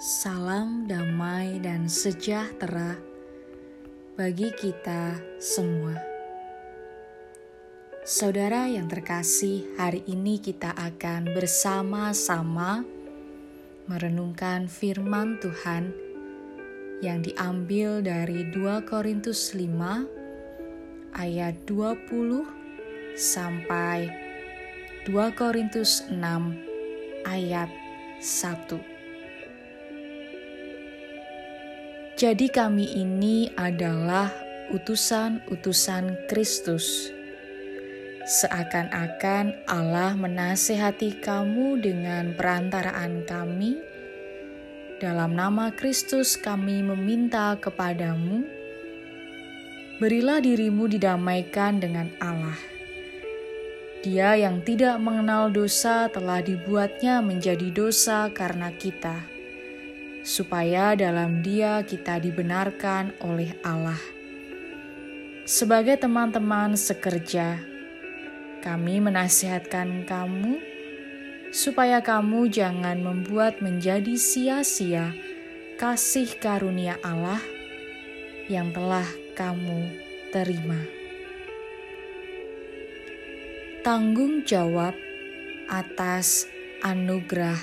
Salam damai dan sejahtera bagi kita semua. Saudara yang terkasih, hari ini kita akan bersama-sama merenungkan firman Tuhan yang diambil dari 2 Korintus 5 ayat 20 sampai 2 Korintus 6 ayat 1. Jadi kami ini adalah utusan-utusan Kristus. Seakan-akan Allah menasehati kamu dengan perantaraan kami. Dalam nama Kristus kami meminta kepadamu, berilah dirimu didamaikan dengan Allah. Dia yang tidak mengenal dosa telah dibuatnya menjadi dosa karena kita supaya dalam Dia kita dibenarkan oleh Allah. Sebagai teman-teman sekerja, kami menasihatkan kamu supaya kamu jangan membuat menjadi sia-sia kasih karunia Allah yang telah kamu terima. Tanggung jawab atas anugerah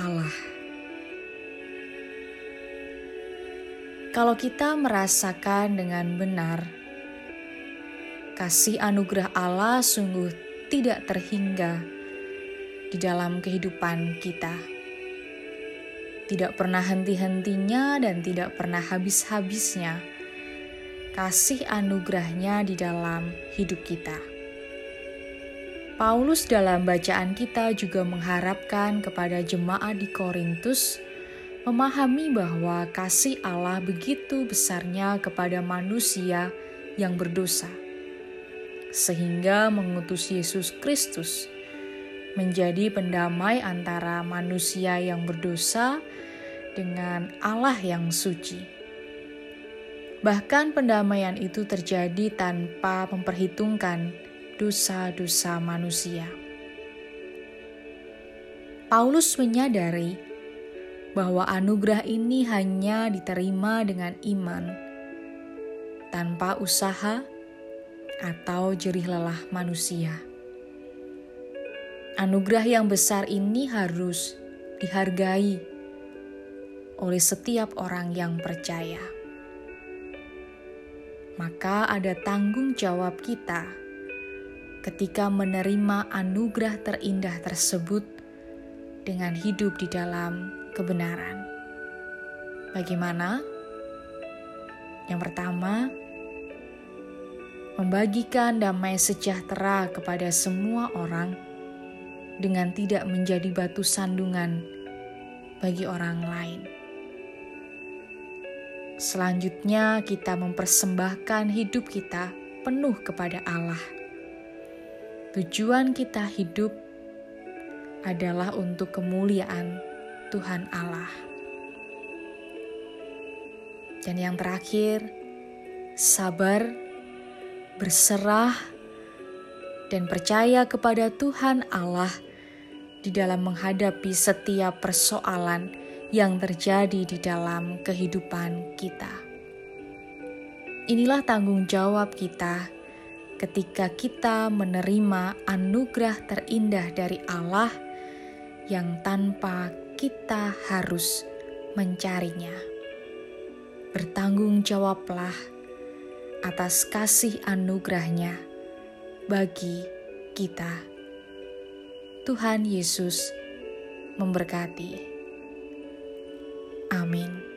Allah. Kalau kita merasakan dengan benar kasih anugerah Allah sungguh tidak terhingga di dalam kehidupan kita. Tidak pernah henti-hentinya dan tidak pernah habis-habisnya kasih anugerahnya di dalam hidup kita. Paulus dalam bacaan kita juga mengharapkan kepada jemaat di Korintus memahami bahwa kasih Allah begitu besarnya kepada manusia yang berdosa, sehingga mengutus Yesus Kristus menjadi pendamai antara manusia yang berdosa dengan Allah yang suci. Bahkan pendamaian itu terjadi tanpa memperhitungkan dosa-dosa manusia. Paulus menyadari bahwa anugerah ini hanya diterima dengan iman, tanpa usaha atau jerih lelah manusia. Anugerah yang besar ini harus dihargai oleh setiap orang yang percaya. Maka ada tanggung jawab kita ketika menerima anugerah terindah tersebut dengan hidup di dalam kebenaran. Bagaimana? Yang pertama, membagikan damai sejahtera kepada semua orang dengan tidak menjadi batu sandungan bagi orang lain. Selanjutnya, kita mempersembahkan hidup kita penuh kepada Allah. Tujuan kita hidup adalah untuk kemuliaan Tuhan Allah. Dan yang terakhir, sabar, berserah, dan percaya kepada Tuhan Allah di dalam menghadapi setiap persoalan yang terjadi di dalam kehidupan kita. Inilah tanggung jawab kita ketika kita menerima anugerah terindah dari Allah yang tanpa kita harus mencarinya. Bertanggung jawablah atas kasih anugerahnya bagi kita. Tuhan Yesus memberkati. Amin.